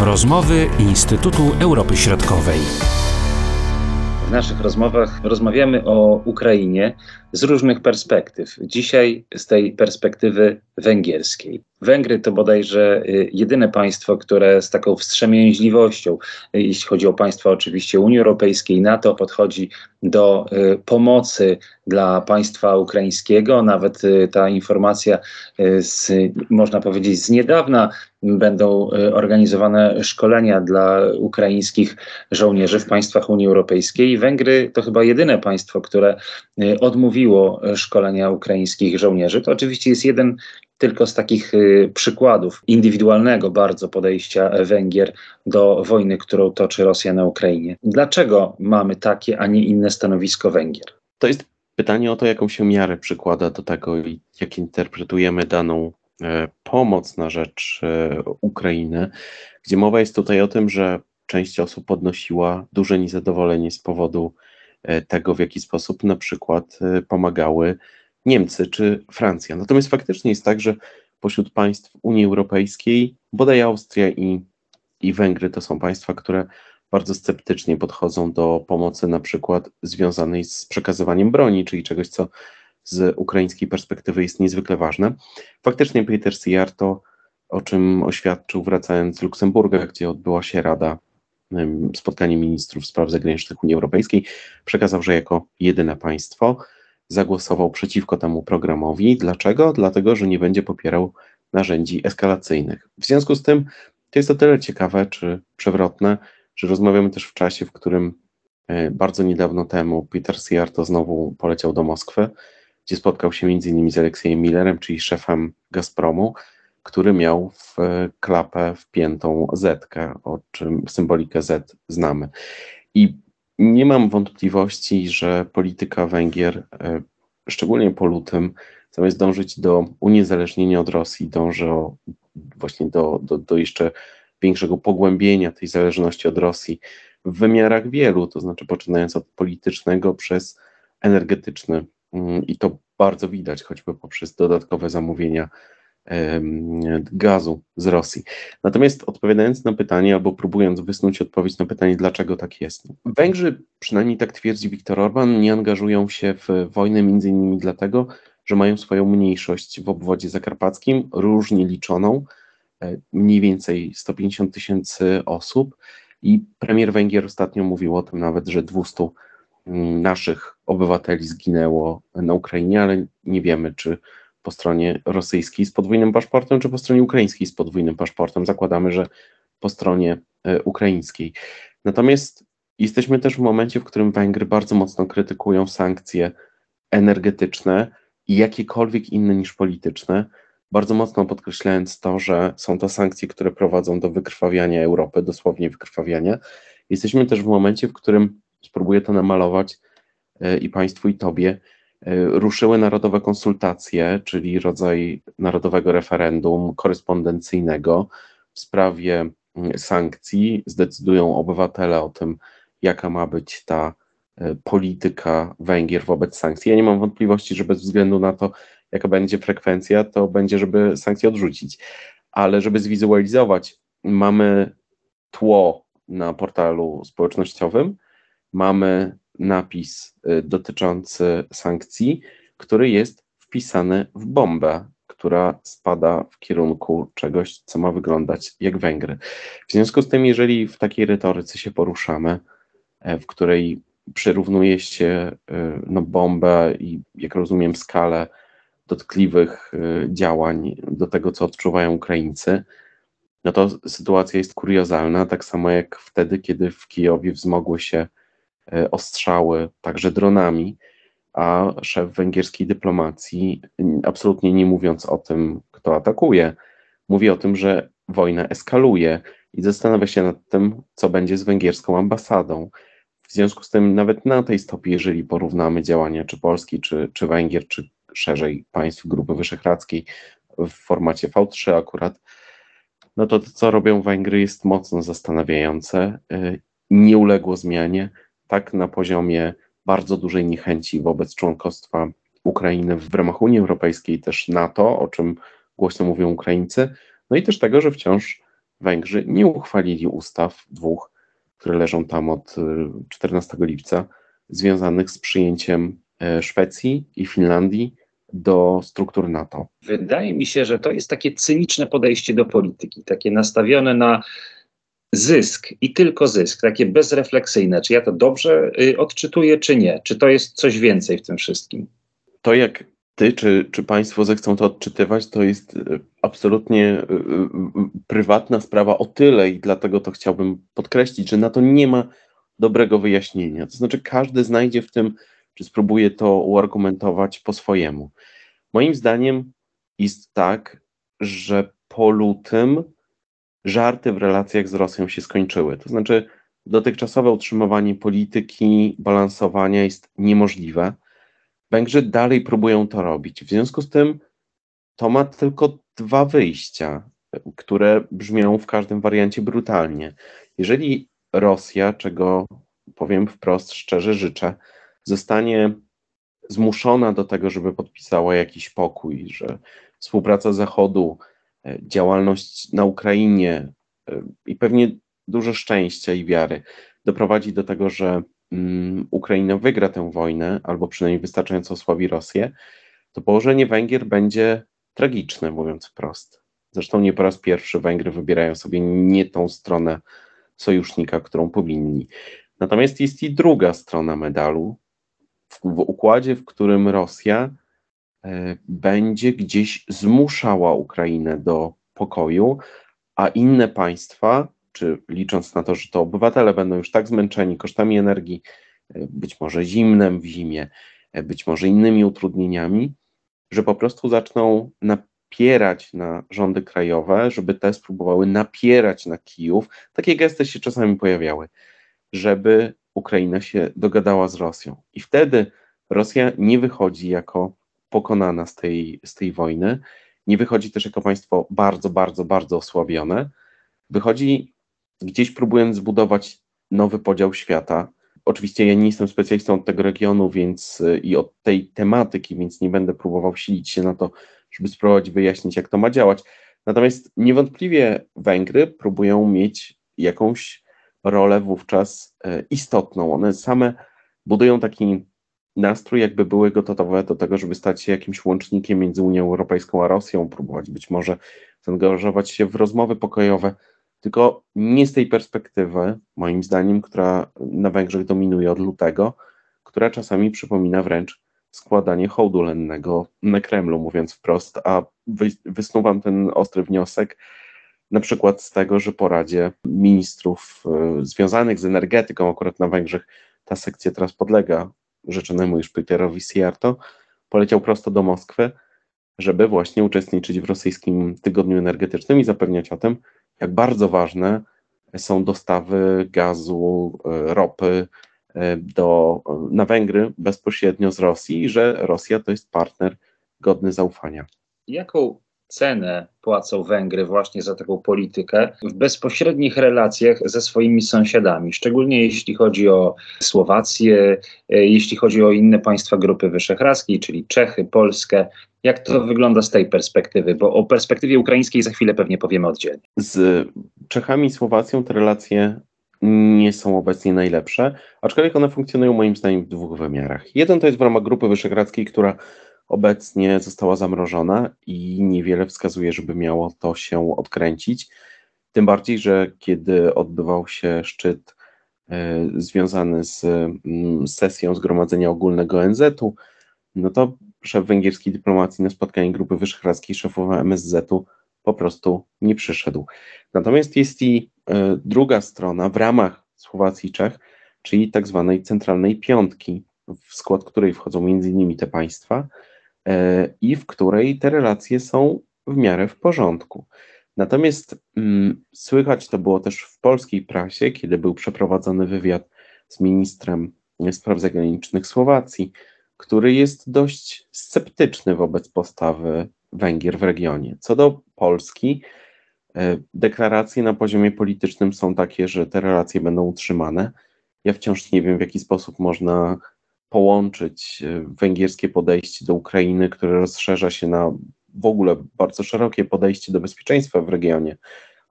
Rozmowy Instytutu Europy Środkowej. W naszych rozmowach rozmawiamy o Ukrainie z różnych perspektyw. Dzisiaj z tej perspektywy węgierskiej. Węgry to bodajże y, jedyne państwo, które z taką wstrzemięźliwością, y, jeśli chodzi o państwa oczywiście Unii Europejskiej, NATO, podchodzi do y, pomocy dla państwa ukraińskiego. Nawet ta informacja, z, można powiedzieć, z niedawna będą organizowane szkolenia dla ukraińskich żołnierzy w państwach Unii Europejskiej. Węgry to chyba jedyne państwo, które odmówiło szkolenia ukraińskich żołnierzy. To oczywiście jest jeden tylko z takich y, przykładów indywidualnego bardzo podejścia Węgier do wojny, którą toczy Rosja na Ukrainie. Dlaczego mamy takie, a nie inne stanowisko Węgier? To jest pytanie o to, jaką się miarę przykłada do tego jak interpretujemy daną pomoc na rzecz e, Ukrainy, gdzie mowa jest tutaj o tym, że część osób podnosiła duże niezadowolenie z powodu e, tego, w jaki sposób na przykład pomagały Niemcy czy Francja. Natomiast faktycznie jest tak, że pośród państw Unii Europejskiej bodaj Austria i, i Węgry to są państwa, które bardzo sceptycznie podchodzą do pomocy na przykład związanej z przekazywaniem broni, czyli czegoś, co z ukraińskiej perspektywy jest niezwykle ważne. Faktycznie Peter Sijar to, o czym oświadczył wracając z Luksemburga, gdzie odbyła się Rada, spotkanie ministrów spraw zagranicznych Unii Europejskiej, przekazał, że jako jedyne państwo zagłosował przeciwko temu programowi. Dlaczego? Dlatego, że nie będzie popierał narzędzi eskalacyjnych. W związku z tym to jest o tyle ciekawe czy przewrotne, że rozmawiamy też w czasie, w którym e, bardzo niedawno temu Peter Siarto znowu poleciał do Moskwy, gdzie spotkał się m.in. z Aleksiejem Millerem, czyli szefem Gazpromu, który miał w klapę wpiętą Z, o czym symbolikę Z znamy. I nie mam wątpliwości, że polityka Węgier, e, szczególnie po lutym, zamiast dążyć do uniezależnienia od Rosji, dąży właśnie do, do, do jeszcze większego pogłębienia tej zależności od Rosji w wymiarach wielu, to znaczy poczynając od politycznego przez energetyczny. Mm, I to bardzo widać, choćby poprzez dodatkowe zamówienia gazu z Rosji. Natomiast odpowiadając na pytanie, albo próbując wysnuć odpowiedź na pytanie, dlaczego tak jest. Węgrzy, przynajmniej tak twierdzi Viktor Orban, nie angażują się w wojnę między innymi dlatego, że mają swoją mniejszość w obwodzie zakarpackim, różnie liczoną, e, mniej więcej 150 tysięcy osób i premier Węgier ostatnio mówił o tym nawet, że 200 mm, naszych obywateli zginęło na Ukrainie, ale nie wiemy, czy po stronie rosyjskiej z podwójnym paszportem, czy po stronie ukraińskiej z podwójnym paszportem. Zakładamy, że po stronie e, ukraińskiej. Natomiast jesteśmy też w momencie, w którym Węgry bardzo mocno krytykują sankcje energetyczne i jakiekolwiek inne niż polityczne, bardzo mocno podkreślając to, że są to sankcje, które prowadzą do wykrwawiania Europy, dosłownie wykrwawiania. Jesteśmy też w momencie, w którym spróbuję to namalować e, i Państwu, i Tobie, E, ruszyły narodowe konsultacje, czyli rodzaj narodowego referendum korespondencyjnego w sprawie mm, sankcji. Zdecydują obywatele o tym, jaka ma być ta e, polityka Węgier wobec sankcji. Ja nie mam wątpliwości, że bez względu na to, jaka będzie frekwencja, to będzie, żeby sankcje odrzucić. Ale żeby zwizualizować, mamy tło na portalu społecznościowym, mamy napis y, dotyczący sankcji, który jest wpisany w bombę, która spada w kierunku czegoś, co ma wyglądać jak Węgry. W związku z tym, jeżeli w takiej retoryce się poruszamy, e, w której przyrównuje się y, no, bombę i, jak rozumiem, skalę dotkliwych y, działań do tego, co odczuwają Ukraińcy, no to sytuacja jest kuriozalna, tak samo jak wtedy, kiedy w Kijowie wzmogły się ostrzały także dronami, a szef węgierskiej dyplomacji, absolutnie nie mówiąc o tym, kto atakuje, mówi o tym, że wojna eskaluje i zastanawia się nad tym, co będzie z węgierską ambasadą. W związku z tym, nawet na tej stopie, jeżeli porównamy działania czy Polski, czy, czy Węgier, czy szerzej państw Grupy Wyszehradzkiej w formacie V3 akurat, no to to, co robią Węgry, jest mocno zastanawiające. E, nie uległo zmianie tak na poziomie bardzo dużej niechęci wobec członkostwa Ukrainy w ramach Unii Europejskiej, też NATO, o czym głośno mówią Ukraińcy, no i też tego, że wciąż Węgrzy nie uchwalili ustaw dwóch, które leżą tam od 14 y, lipca, związanych z przyjęciem e, Szwecji i Finlandii do struktur NATO. Wydaje mi się, że to jest takie cyniczne podejście do polityki, takie nastawione na zysk i tylko zysk, takie bezrefleksyjne. Czy ja to dobrze y, odczytuję, czy nie? Czy to jest coś więcej w tym wszystkim? To jak ty czy, czy państwo zechcą to odczytywać, to jest y, absolutnie y, prywatna sprawa o tyle i dlatego to chciałbym podkreślić, że na to nie ma dobrego wyjaśnienia. To znaczy każdy znajdzie w tym, czy spróbuje to uargumentować po swojemu. Moim zdaniem jest tak, że po lutym żarty w relacjach z Rosją się skończyły. To znaczy, dotychczasowe utrzymywanie polityki balansowania jest niemożliwe. Węgrzy dalej próbują to robić. W związku z tym to ma tylko dwa wyjścia, które brzmią w każdym wariancie brutalnie. Jeżeli Rosja, czego powiem wprost, szczerze życzę, zostanie zmuszona do tego, żeby podpisała jakiś pokój, że współpraca Zachodu działalność na Ukrainie e, i pewnie dużo szczęścia i wiary doprowadzi do tego, że mm, Ukraina wygra tę wojnę, albo przynajmniej wystarczająco osłabi Rosję, to położenie Węgier będzie tragiczne, mówiąc wprost. Zresztą nie po raz pierwszy Węgry wybierają sobie nie tą stronę sojusznika, którą powinni. Natomiast jest i druga strona medalu, w, w układzie, w którym Rosja E, będzie gdzieś zmuszała Ukrainę do pokoju, a inne państwa, czy licząc na to, że to obywatele będą już tak zmęczeni kosztami energii, być może zimnem w zimie, być może innymi utrudnieniami, że po prostu zaczną napierać na rządy krajowe, żeby te spróbowały napierać na Kijów. Takie gesty się czasami pojawiały, żeby Ukraina się dogadała z Rosją. I wtedy Rosja nie wychodzi jako pokonana z tej, z tej wojny. Nie wychodzi też jako państwo bardzo, bardzo, bardzo osłabione. Wychodzi gdzieś próbując zbudować nowy podział świata. Oczywiście ja nie jestem specjalistą od tego regionu więc i od tej tematyki, więc nie będę próbował silić się na to, żeby spróbować wyjaśnić, jak to ma działać. Natomiast niewątpliwie Węgry próbują mieć jakąś rolę wówczas e, istotną. One same budują taki nastrój, jakby były gotowe do tego, żeby stać się jakimś łącznikiem między Unią Europejską a Rosją, próbować być może zaangażować się w rozmowy pokojowe, tylko nie z tej perspektywy, moim zdaniem, która na Węgrzech dominuje od lutego, która czasami przypomina wręcz składanie hołdu lennego na Kremlu, mówiąc wprost, a wysnuwam ten ostry wniosek, na przykład z tego, że po Radzie Ministrów y, związanych z energetyką, akurat na Węgrzech ta sekcja teraz podlega rzeczonemu już Peterowi Siarto, poleciał prosto do Moskwy, żeby właśnie uczestniczyć w rosyjskim tygodniu energetycznym i zapewniać o tym, jak bardzo ważne są dostawy gazu, e, ropy e, do, na Węgry bezpośrednio z Rosji i że Rosja to jest partner godny zaufania. Jaką cenę płacą Węgry właśnie za taką politykę w bezpośrednich relacjach ze swoimi sąsiadami, szczególnie jeśli chodzi o Słowację, e, jeśli chodzi o inne państwa Grupy Wyszehradzkiej, czyli Czechy, Polskę. Jak to wygląda z tej perspektywy? Bo o perspektywie ukraińskiej za chwilę pewnie powiemy oddzielnie. Z Czechami i Słowacją te relacje nie są obecnie najlepsze, aczkolwiek one funkcjonują moim zdaniem w dwóch wymiarach. Jeden to jest w ramach Grupy Wyszehradzkiej, która obecnie została zamrożona i niewiele wskazuje, żeby miało to się odkręcić. Tym bardziej, że kiedy odbywał się szczyt e, związany z mm, sesją Zgromadzenia Ogólnego ONZ-u, no to szef węgierskiej dyplomacji na spotkanie Grupy Wyszehradzkiej, szefowa MSZ-u po prostu nie przyszedł. Natomiast jest i e, druga strona w ramach Słowacji i Czech, czyli tak zwanej centralnej piątki, w skład której wchodzą między innymi te państwa, i w której te relacje są w miarę w porządku. Natomiast mm, słychać to było też w polskiej prasie, kiedy był przeprowadzony wywiad z ministrem spraw zagranicznych Słowacji, który jest dość sceptyczny wobec postawy Węgier w regionie. Co do Polski, e, deklaracje na poziomie politycznym są takie, że te relacje będą utrzymane. Ja wciąż nie wiem, w jaki sposób można połączyć e, węgierskie podejście do Ukrainy, które rozszerza się na w ogóle bardzo szerokie podejście do bezpieczeństwa w regionie,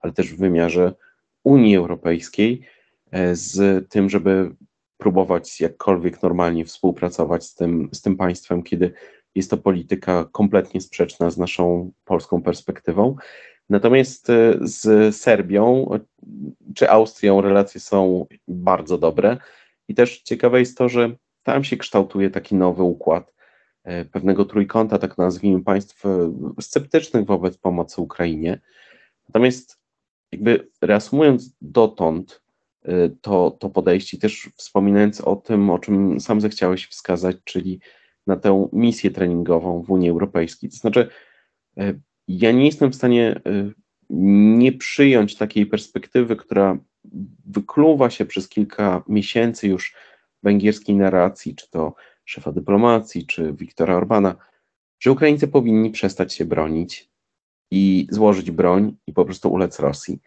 ale też w wymiarze Unii Europejskiej, e, z tym, żeby próbować jakkolwiek normalnie współpracować z tym, z tym państwem, kiedy jest to polityka kompletnie sprzeczna z naszą polską perspektywą. Natomiast e, z Serbią czy Austrią relacje są bardzo dobre i też ciekawe jest to, że tam się kształtuje taki nowy układ e, pewnego trójkąta, tak nazwijmy, państw e, sceptycznych wobec pomocy Ukrainie. Natomiast jakby reasumując dotąd to, to podejście, też wspominając o tym, o czym sam zechciałeś wskazać, czyli na tę misję treningową w Unii Europejskiej. To znaczy, ja nie jestem w stanie nie przyjąć takiej perspektywy, która wykluwa się przez kilka miesięcy już węgierskiej narracji, czy to szefa dyplomacji, czy Wiktora Orbana, że Ukraińcy powinni przestać się bronić i złożyć broń i po prostu ulec Rosji.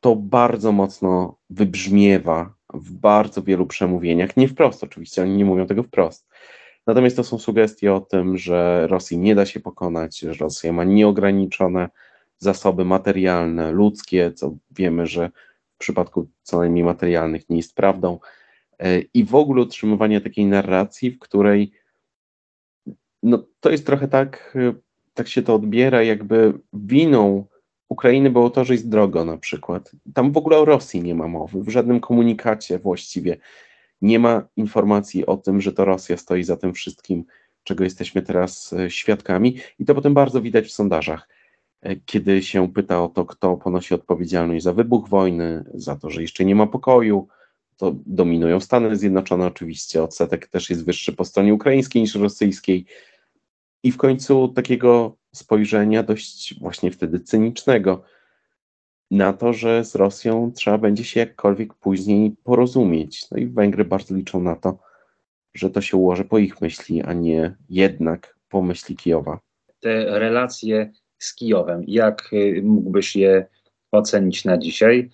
To bardzo mocno wybrzmiewa w bardzo wielu przemówieniach, nie wprost oczywiście, oni nie mówią tego wprost, Natomiast to są sugestie o tym, że Rosji nie da się pokonać, że Rosja ma nieograniczone zasoby materialne, ludzkie, co wiemy, że w przypadku co najmniej materialnych nie jest prawdą. E, I w ogóle utrzymywanie takiej narracji, w której no, to jest trochę tak, e, tak się to odbiera, jakby winą Ukrainy było to, że jest drogo na przykład. Tam w ogóle o Rosji nie ma mowy, w żadnym komunikacie właściwie nie ma informacji o tym, że to Rosja stoi za tym wszystkim, czego jesteśmy teraz e, świadkami, i to potem bardzo widać w sondażach. Kiedy się pyta o to, kto ponosi odpowiedzialność za wybuch wojny, za to, że jeszcze nie ma pokoju, to dominują Stany Zjednoczone oczywiście, odsetek też jest wyższy po stronie ukraińskiej niż rosyjskiej. I w końcu takiego spojrzenia dość właśnie wtedy cynicznego, na to, że z Rosją trzeba będzie się jakkolwiek później porozumieć. No i Węgry bardzo liczą na to, że to się ułoży po ich myśli, a nie jednak po myśli Kijowa. Te relacje z Kijowem, jak y, mógłbyś je ocenić na dzisiaj?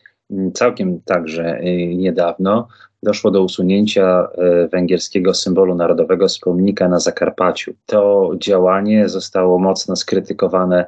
Całkiem także y, niedawno doszło do usunięcia y, węgierskiego symbolu narodowego z pomnika na Zakarpaciu. To działanie zostało mocno skrytykowane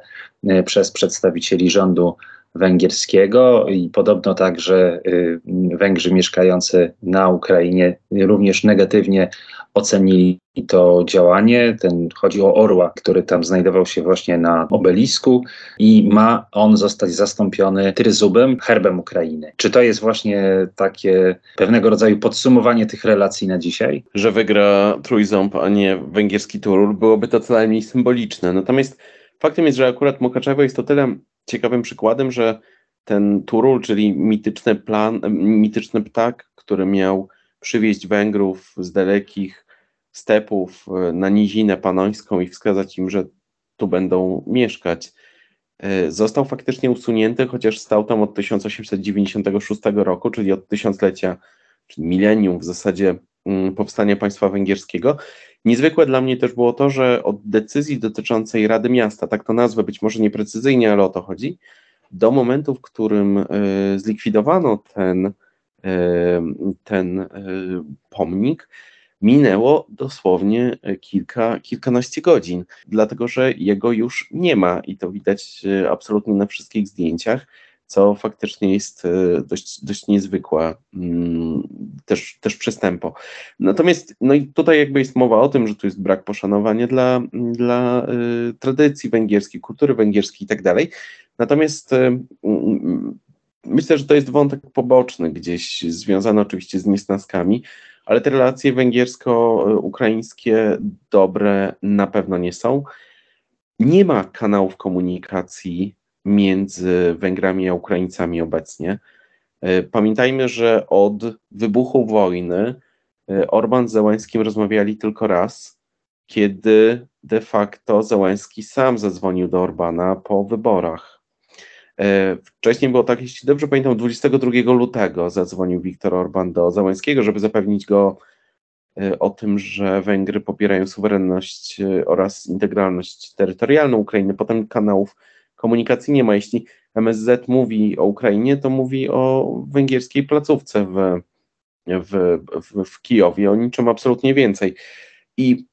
przez przedstawicieli rządu węgierskiego i podobno także y, Węgrzy mieszkający na Ukrainie również negatywnie ocenili to działanie. Ten, chodzi o orła, który tam znajdował się właśnie na obelisku i ma on zostać zastąpiony tryzubem, herbem Ukrainy. Czy to jest właśnie takie pewnego rodzaju podsumowanie tych relacji na dzisiaj? Że wygra trójząb, a nie węgierski turul, byłoby to co najmniej symboliczne. Natomiast faktem jest, że akurat Mukaczewo jest to tyle ciekawym przykładem, że ten Turul, czyli mityczny, plan, mityczny ptak, który miał przywieźć Węgrów z dalekich stepów e, na nizinę panońską i wskazać im, że tu będą mieszkać, e, został faktycznie usunięty, chociaż stał tam od 1896 roku, czyli od tysiąclecia, czyli milenium w zasadzie mm, powstania państwa węgierskiego. Niezwykłe dla mnie też było to, że od decyzji dotyczącej Rady Miasta, tak to nazwę być może nieprecyzyjnie, ale o to chodzi, do momentu, w którym e, zlikwidowano ten, e, ten e, pomnik, minęło dosłownie kilka, kilkanaście godzin, dlatego że jego już nie ma i to widać absolutnie na wszystkich zdjęciach co faktycznie jest e, dość, dość niezwykłe mm, też, też przystępo. Natomiast no i tutaj jakby jest mowa o tym, że tu jest brak poszanowania dla, dla y, tradycji węgierskiej, kultury węgierskiej i tak dalej. Natomiast y, myślę, że to jest wątek poboczny, gdzieś związany oczywiście z niesnaskami, ale te relacje węgiersko-ukraińskie dobre na pewno nie są. Nie ma kanałów komunikacji między Węgrami a Ukraińcami obecnie. E, pamiętajmy, że od wybuchu wojny e, Orban z Zełańskim rozmawiali tylko raz, kiedy de facto Zełański sam zadzwonił do Orbana po wyborach. E, wcześniej było tak, jeśli dobrze pamiętam, 22 lutego zadzwonił Viktor Orban do Zełańskiego, żeby zapewnić go o tym, że Węgry popierają suwerenność oraz integralność terytorialną Ukrainy. Potem kanałów komunikacji nie ma. Jeśli MSZ mówi o Ukrainie, to mówi o węgierskiej placówce w, w, w, w Kijowie, o niczym absolutnie więcej. I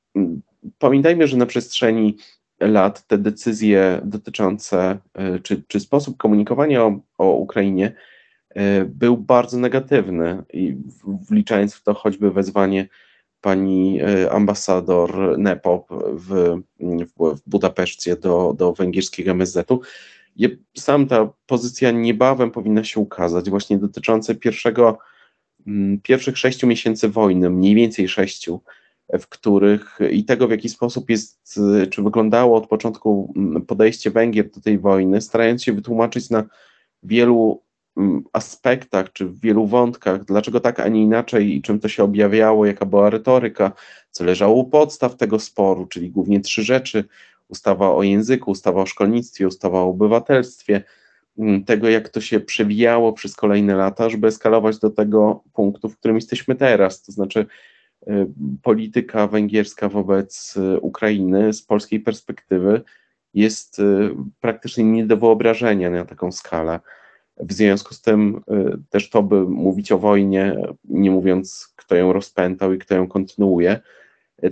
pamiętajmy, że na przestrzeni lat te decyzje dotyczące, czy, czy sposób komunikowania o, o Ukrainie był bardzo negatywny i wliczając w to choćby wezwanie pani ambasador Nepop w, w, Budapeszcie do, do węgierskiego MSZ-u. Sam ta pozycja niebawem powinna się ukazać, właśnie dotyczące pierwszego, pierwszych sześciu miesięcy wojny, mniej więcej sześciu, w których i tego, w jaki sposób jest, czy wyglądało od początku podejście Węgier do tej wojny, starając się wytłumaczyć na wielu aspektach, czy w wielu wątkach, dlaczego tak, a nie inaczej i czym to się objawiało, jaka była retoryka, co leżało u podstaw tego sporu, czyli głównie trzy rzeczy: ustawa o języku, ustawa o szkolnictwie, ustawa o obywatelstwie, tego, jak to się przewijało przez kolejne lata, żeby eskalować do tego punktu, w którym jesteśmy teraz, to znaczy Y, polityka węgierska wobec y, Ukrainy z polskiej perspektywy jest y, praktycznie nie do wyobrażenia na taką skalę. W związku z tym też to, by mówić o wojnie, nie mówiąc kto ją rozpętał i kto ją kontynuuje,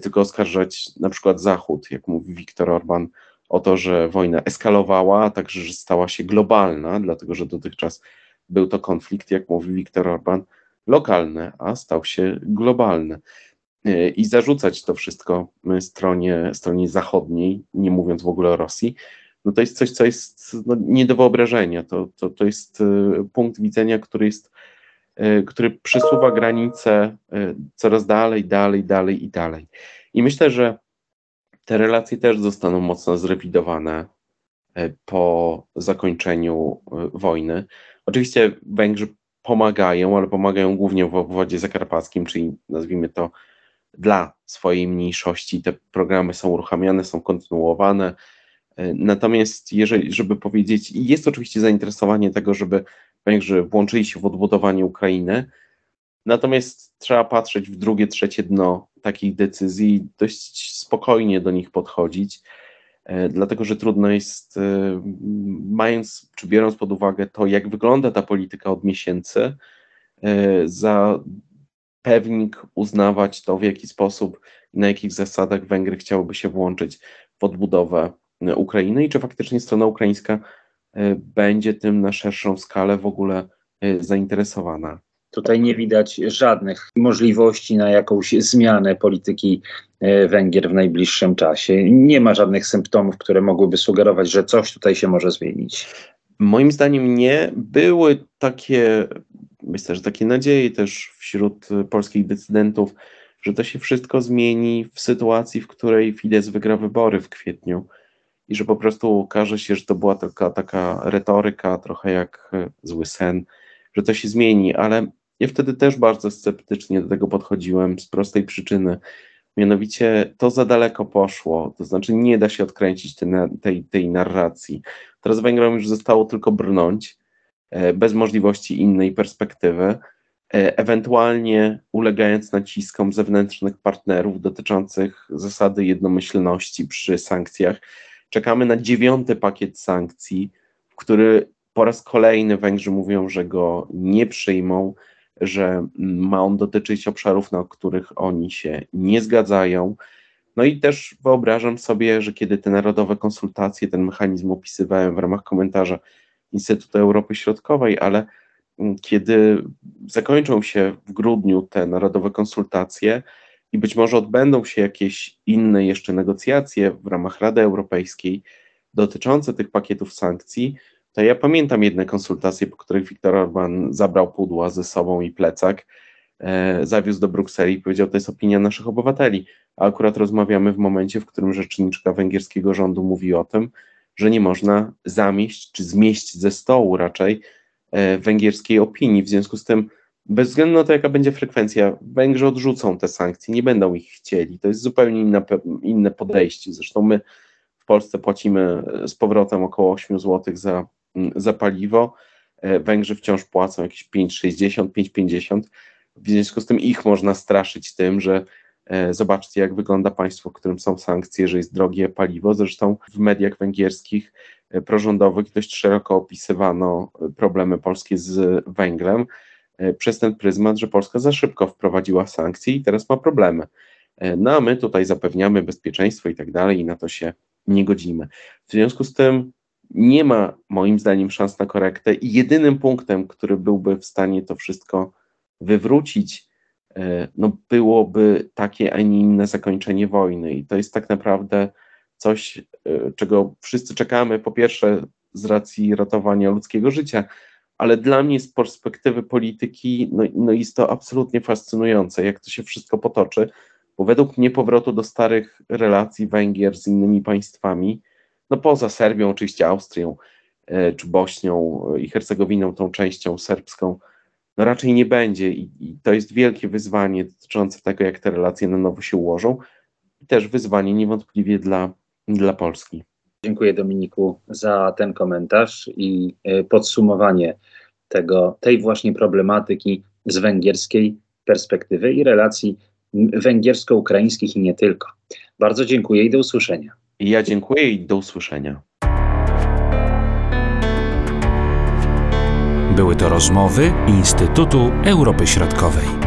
tylko oskarżać na przykład Zachód, jak mówi Viktor Orban, o to, że wojna eskalowała, a także, że stała się globalna, dlatego że dotychczas był to konflikt, jak mówi Viktor Orban, lokalny, a stał się globalny. E, I zarzucać to wszystko stronie, stronie zachodniej, nie mówiąc w ogóle o Rosji, no to jest coś, co jest no, nie do wyobrażenia. To, to, to jest e, punkt widzenia, który jest, e, który przesuwa granice coraz dalej, dalej, dalej i dalej. I myślę, że te relacje też zostaną mocno zrewidowane po zakończeniu wojny. Oczywiście Węgrzy pomagają, ale pomagają głównie w obwodzie zakarpackim, czyli nazwijmy to dla swojej mniejszości. Te programy są uruchamiane, są kontynuowane. Natomiast jeżeli, żeby powiedzieć, jest oczywiście zainteresowanie tego, żeby Węgrzy włączyli się w odbudowanie Ukrainy, natomiast trzeba patrzeć w drugie, trzecie dno takich decyzji, dość spokojnie do nich podchodzić, e, dlatego że trudno jest, e, mając czy biorąc pod uwagę to, jak wygląda ta polityka od miesięcy, e, za pewnik uznawać to, w jaki sposób i na jakich zasadach Węgry chciałyby się włączyć w odbudowę Ukrainy i czy faktycznie strona ukraińska e, będzie tym na szerszą skalę w ogóle e, zainteresowana. Tutaj nie widać żadnych możliwości na jakąś zmianę polityki e, Węgier w najbliższym czasie. Nie ma żadnych symptomów, które mogłyby sugerować, że coś tutaj się może zmienić. Moim zdaniem nie. Były takie, myślę, że takie nadzieje też wśród polskich decydentów, że to się wszystko zmieni w sytuacji, w której Fidesz wygra wybory w kwietniu i że po prostu okaże się, że to była taka, taka retoryka, trochę jak zły sen, że to się zmieni, ale ja wtedy też bardzo sceptycznie do tego podchodziłem z prostej przyczyny. Mianowicie to za daleko poszło, to znaczy nie da się odkręcić tej, tej, tej narracji. Teraz Węgrom już zostało tylko brnąć, e, bez możliwości innej perspektywy, e, ewentualnie ulegając naciskom zewnętrznych partnerów dotyczących zasady jednomyślności przy sankcjach. Czekamy na dziewiąty pakiet sankcji, który po raz kolejny Węgrzy mówią, że go nie przyjmą, że ma on dotyczyć obszarów, na których oni się nie zgadzają. No i też wyobrażam sobie, że kiedy te narodowe konsultacje, ten mechanizm opisywałem w ramach komentarza Instytutu Europy Środkowej, ale kiedy zakończą się w grudniu te narodowe konsultacje i być może odbędą się jakieś inne jeszcze negocjacje w ramach Rady Europejskiej dotyczące tych pakietów sankcji, to ja pamiętam jedne konsultacje, po których Viktor Orban zabrał pudła ze sobą i plecak, e, zawiózł do Brukseli i powiedział, to jest opinia naszych obywateli. A akurat rozmawiamy w momencie, w którym rzeczniczka węgierskiego rządu mówi o tym, że nie można zamieść, czy zmieść ze stołu raczej e, węgierskiej opinii. W związku z tym, bez względu na to, jaka będzie frekwencja, Węgrzy odrzucą te sankcje, nie będą ich chcieli. To jest zupełnie inne podejście. Zresztą my w Polsce płacimy z powrotem około 8 zł za Mm, za paliwo. E, Węgrzy wciąż płacą jakieś 5,60, 5,50. W związku z tym ich można straszyć tym, że e, zobaczcie, jak wygląda państwo, w którym są sankcje, że jest drogie paliwo. Zresztą w mediach węgierskich e, prorządowych dość szeroko opisywano problemy polskie z węglem przez ten pryzmat, że Polska za szybko wprowadziła sankcje i teraz ma problemy. No a my tutaj zapewniamy bezpieczeństwo i tak dalej, i na to się nie godzimy. W związku z tym nie ma moim zdaniem szans na korektę i jedynym punktem, który byłby w stanie to wszystko wywrócić, e, no byłoby takie, a nie inne zakończenie wojny. I to jest tak naprawdę coś, e, czego wszyscy czekamy, po pierwsze z racji ratowania ludzkiego życia, ale dla mnie z perspektywy polityki, no, no jest to absolutnie fascynujące, jak to się wszystko potoczy, bo według mnie powrotu do starych relacji Węgier z innymi państwami, no poza Serbią, oczywiście Austrią, e, czy Bośnią i Hercegowiną, tą częścią serbską, no raczej nie będzie i, i to jest wielkie wyzwanie dotyczące tego, jak te relacje na nowo się ułożą i też wyzwanie niewątpliwie dla, dla Polski. Dziękuję Dominiku za ten komentarz i e, podsumowanie tego, tej właśnie problematyki z węgierskiej perspektywy i relacji węgiersko-ukraińskich i nie tylko. Bardzo dziękuję i do usłyszenia. I ja dziękuję i do usłyszenia. Były to rozmowy Instytutu Europy Środkowej.